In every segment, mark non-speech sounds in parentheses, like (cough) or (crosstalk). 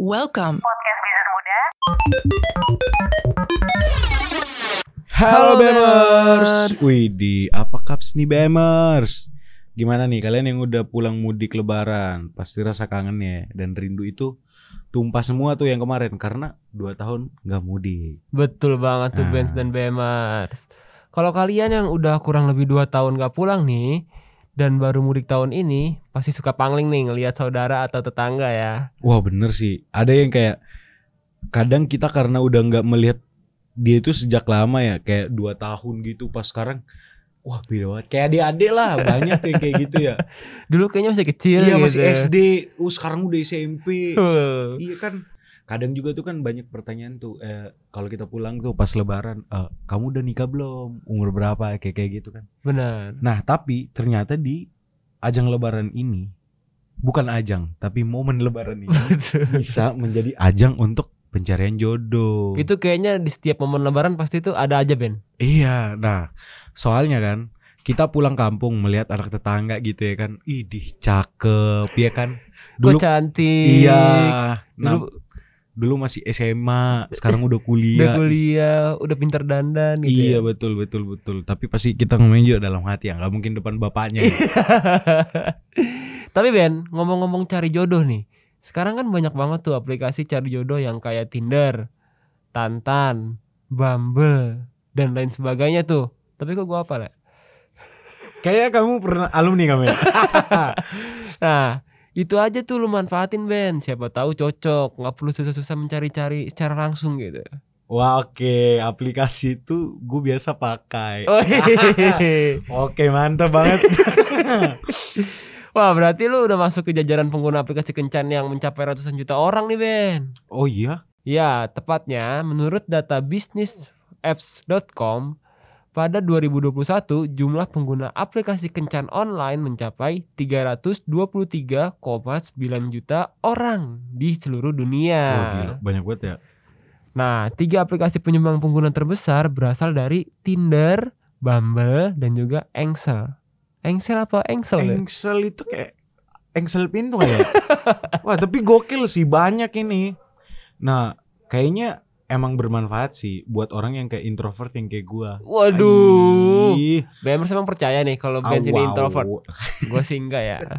Welcome. Podcast Bisnis Muda. Halo Bemers. Widih, apa kaps nih Bemers? Gimana nih kalian yang udah pulang mudik lebaran? Pasti rasa kangen ya dan rindu itu tumpah semua tuh yang kemarin karena dua tahun nggak mudik. Betul banget tuh Ah. Benz dan Bemers. Kalau kalian yang udah kurang lebih 2 tahun gak pulang nih dan baru mudik tahun ini, pasti suka pangling nih ngelihat saudara atau tetangga ya. Wah bener sih. Ada yang kayak kadang kita karena udah nggak melihat dia itu sejak lama ya kayak dua tahun gitu pas sekarang wah beda banget kayak adik-adik lah (laughs) banyak yang kayak gitu ya Dulu kayaknya masih kecil iya gitu. masih SD uh sekarang udah SMP. Iya kan kadang juga tuh kan banyak pertanyaan tuh eh, kalau kita pulang tuh pas lebaran eh, kamu udah nikah belum umur berapa kayak kayak gitu kan Benar. nah tapi ternyata di ajang lebaran ini bukan ajang tapi momen lebaran ini (laughs) bisa menjadi ajang untuk pencarian jodoh Itu kayaknya di setiap momen lebaran pasti tuh ada aja Ben. iya nah soalnya kan kita pulang kampung melihat anak tetangga gitu ya kan idih cakep ya kan (laughs) Kok dulu cantik. iya nah, Dulu masih SMA sekarang udah udah kuliah kuliah, udah pinter dandan gitu. Iya ya. betul betul betul. Tapi pasti kita ngomongin juga dalam hati ya, nggak mungkin depan bapaknya. gitu. (laughs) Tapi Ben, ngomong-ngomong cari jodoh nih. Sekarang kan banyak banget tuh aplikasi cari jodoh yang kayak Tinder, Tantan, Bumble, dan lain sebagainya tuh. Tapi kok gua apa lah? Kayak kamu pernah alumni kamu ya? (laughs) Nah, itu aja tuh lu manfaatin Ben. Siapa tahu cocok, nggak perlu susah-susah mencari-cari secara langsung gitu. Wah oke, aplikasi itu gue biasa pakai. Oh, hehehe. (laughs) Oke mantap banget. (laughs) Wah, berarti lu udah masuk ke jajaran pengguna aplikasi kencan yang mencapai ratusan juta orang nih Ben. oh iya? Ya, tepatnya menurut data businessapps.com pada 2021 jumlah pengguna aplikasi kencan online mencapai 323,9 juta orang di seluruh dunia. gila, banyak banget ya. Nah, tiga aplikasi penyumbang pengguna terbesar berasal dari Tinder, Bumble, dan juga Engsel. Engsel apa Engsel ya? Engsel itu kayak Engsel pintu kayak. (laughs) Wah tapi gokil sih banyak ini. Nah kayaknya emang bermanfaat sih buat orang yang kayak introvert yang kayak gua. Waduh. Bemers emang percaya nih kalau Ben au, ini introvert. (laughs) Gue sih enggak ya. (laughs)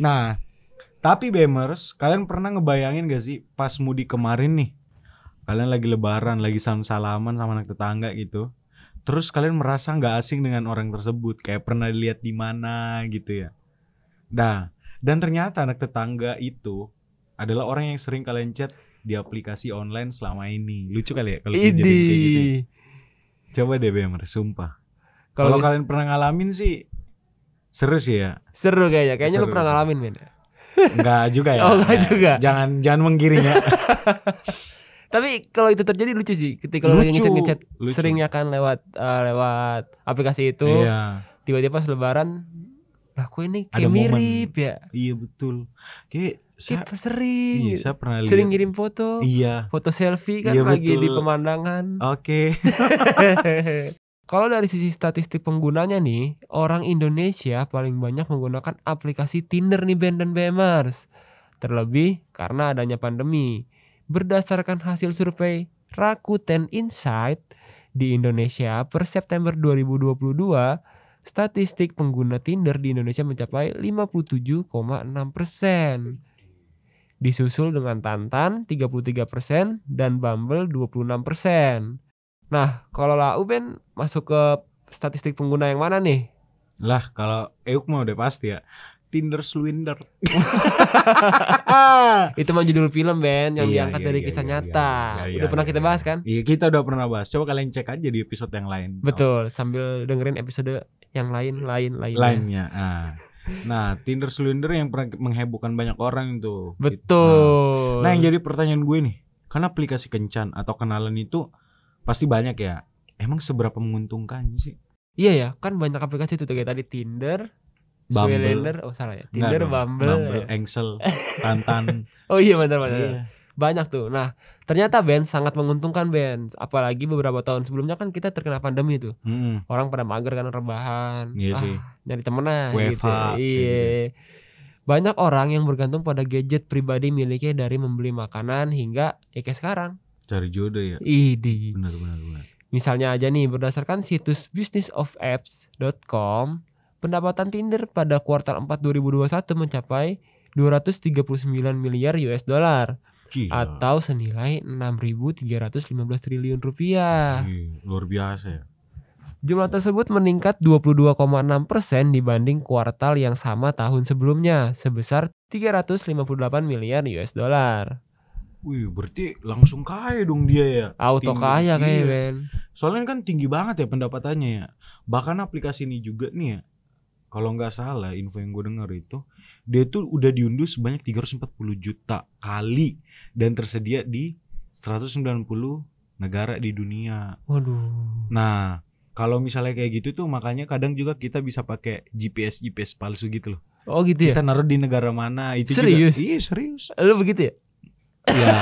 Nah, tapi Bemers, kalian pernah ngebayangin gak sih pas mudik kemarin nih? Kalian lagi lebaran, lagi salam-salaman sama anak tetangga gitu. Terus kalian merasa nggak asing dengan orang tersebut, kayak pernah dilihat di mana gitu ya. Nah, dan ternyata anak tetangga itu adalah orang yang sering kalian chat di aplikasi online selama ini. Lucu kali ya kalau kejadian kayak gitu. ya. Coba deh Bemers, sumpah. Kalau kalian pernah ngalamin sih seru sih ya. seru kayaknya. Kayaknya lu pernah ngalamin, Ben. Enggak juga ya. (laughs) Oh, enggak Ya, juga. Jangan jangan menggiring ya. (laughs) Tapi kalau itu terjadi lucu sih. Ketika lu lagi ngechat-ngechat seringnya kan lewat eh, lewat aplikasi itu. Iya. Tiba-tiba pas lebaran lah kok ini Ada kayak momen. mirip ya. Iya betul. Kayak saya, Kita sering. iya, saya pernah lihat. Sering ngirim foto. Iya. Foto selfie kan Iya, lagi di betul. pemandangan. Oke. (laughs) Kalau dari sisi statistik penggunanya nih, orang Indonesia paling banyak menggunakan aplikasi Tinder nih Ben dan Bemers. Terlebih karena adanya pandemi. Berdasarkan hasil survei Rakuten Insight di Indonesia per September 2022, statistik pengguna Tinder di Indonesia mencapai 57,6 persen. Disusul dengan Tantan 33 persen dan Bumble 26 persen. Nah, kalau Lau Ben masuk ke statistik pengguna yang mana nih? lah kalau Euk mah udah pasti ya. Tinder Swindler. (laughs) Itu mah judul film Ben yang Iya, diangkat iya, dari iya, kisah iya, nyata. iya, iya, Udah pernah iya, kita iya. bahas kan? Iya kita udah pernah bahas. Coba kalian cek aja di episode yang lain. Betul, sambil dengerin episode yang lain lain lain. Lainnya. Ah. Nah, Tinder Swindler yang pernah menghebohkan banyak orang itu. Betul. Nah, yang jadi pertanyaan gue nih, kan aplikasi kencan atau kenalan itu pasti banyak ya. Emang seberapa menguntungkan sih? Iya ya, kan banyak aplikasi tuh kayak tadi Tinder, Bumble. Oh salah ya. Enggak Tinder, dong. Bumble. Bumble, Engsel, Tantan. (laughs) Oh iya benar benar. Iya. Banyak tuh. Nah, ternyata Ben sangat menguntungkan Ben. Apalagi beberapa tahun sebelumnya kan kita terkena pandemi tuh. Mm-mm. Orang pada mager kan rebahan. Iya Ah, sih. Nyari temen lah WFH, gitu. Iya. Banyak orang yang bergantung pada gadget pribadi miliknya dari membeli makanan hingga ya kayak sekarang. Cari jodoh ya. Idi. Benar benar benar. Misalnya aja nih berdasarkan situs businessofapps.com, pendapatan Tinder pada kuartal 4 2021 mencapai 239 miliar US dollar Gila. atau senilai 6.315 triliun rupiah. Ih, luar biasa ya. Jumlah tersebut meningkat 22,6 persen dibanding kuartal yang sama tahun sebelumnya sebesar 358 miliar US dollar. Wih, berarti langsung kaya dong dia ya. Auto Tinggi- kaya kayak iya. Ben. Soalnya kan tinggi banget ya pendapatannya ya. Bahkan aplikasi ini juga nih ya. Kalau nggak salah info yang gue dengar itu dia tuh udah diunduh sebanyak 340 juta kali dan tersedia di 190 negara di dunia. Waduh. Nah, kalau misalnya kayak gitu tuh makanya kadang juga kita bisa pakai GPS GPS palsu gitu loh. Oh gitu ya? Kita naruh di negara mana itu Serius? juga. Iya, serius. Lu begitu ya? Iya.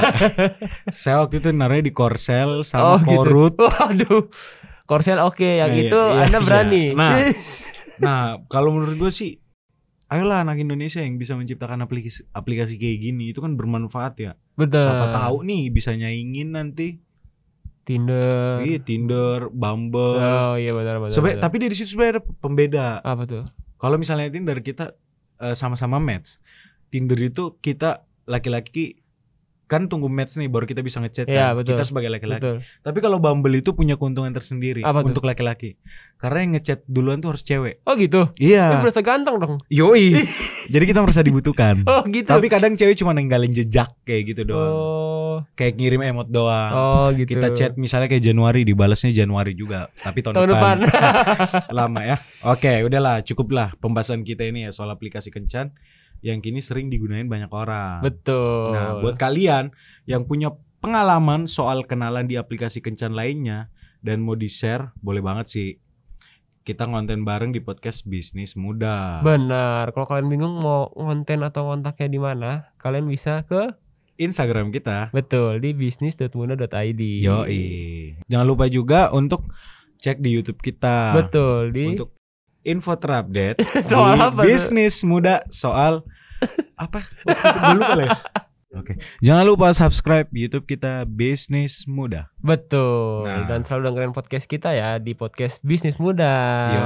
(laughs) Saya waktu itu naruhnya di Korsel sama Oh, gitu. Korut. Waduh. Korsel oke, yang Iya, itu iya, Anda iya. berani. Nah. (laughs) Nah, kalau menurut gue sih, ayolah anak Indonesia yang bisa menciptakan aplikasi aplikasi kayak gini itu kan bermanfaat ya. Betul. Siapa tahu nih bisa nyaingin nanti. Tinder. Iya, Tinder, Bumble. Oh iya benar benar. Sebe- benar. tapi dari situ sebenarnya ada pembeda. apa tuh? Kalau misalnya Tinder kita eh, sama-sama match. Tinder itu kita laki-laki kan tunggu match nih baru kita bisa ngechat Iya, kan. betul. Kita sebagai laki-laki. Tapi kalau Bumble itu punya keuntungan tersendiri Apa untuk laki-laki. Karena yang ngechat duluan tuh harus cewek. Oh gitu. Lu Iya. berasa ganteng dong. Yoi. (laughs) Jadi kita merasa dibutuhkan. (laughs) Oh gitu. Tapi kadang cewek cuma ninggalin jejak kayak gitu doang. Oh. Kayak ngirim emot doang. Oh gitu. Kita chat misalnya kayak Januari dibalasnya Januari juga, tapi tahun, tahun depan. (laughs) Lama ya. Oke, udahlah, cukuplah pembahasan kita ini ya soal aplikasi kencan yang kini sering digunain banyak orang. Betul. Nah, buat kalian yang punya pengalaman soal kenalan di aplikasi kencan lainnya dan mau di-share, boleh banget sih. Kita ngonten bareng di podcast Bisnis Muda. Benar. Kalau kalian bingung mau konten atau kontaknya di mana, kalian bisa ke Instagram kita. betul di bisnis.muda.id. Yoi. Jangan lupa juga untuk cek di YouTube kita. Betul di Untuk info terupdate (laughs) Soal di apa tuh? bisnis muda soal apa? Itu lupa lah ya. Oke. Jangan lupa subscribe YouTube kita Bisnis Muda. betul Nah. dan selalu dengerin podcast kita ya di podcast Bisnis Muda.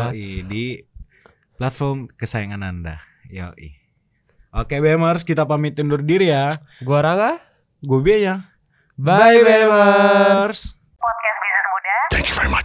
Yoi di platform kesayangan Anda. Yoi. Oke, Bemers, kita pamit undur diri ya. Gua Rangga. Gue Bea. Bye, Bemers. Podcast Bisnis Muda. Thank you very much.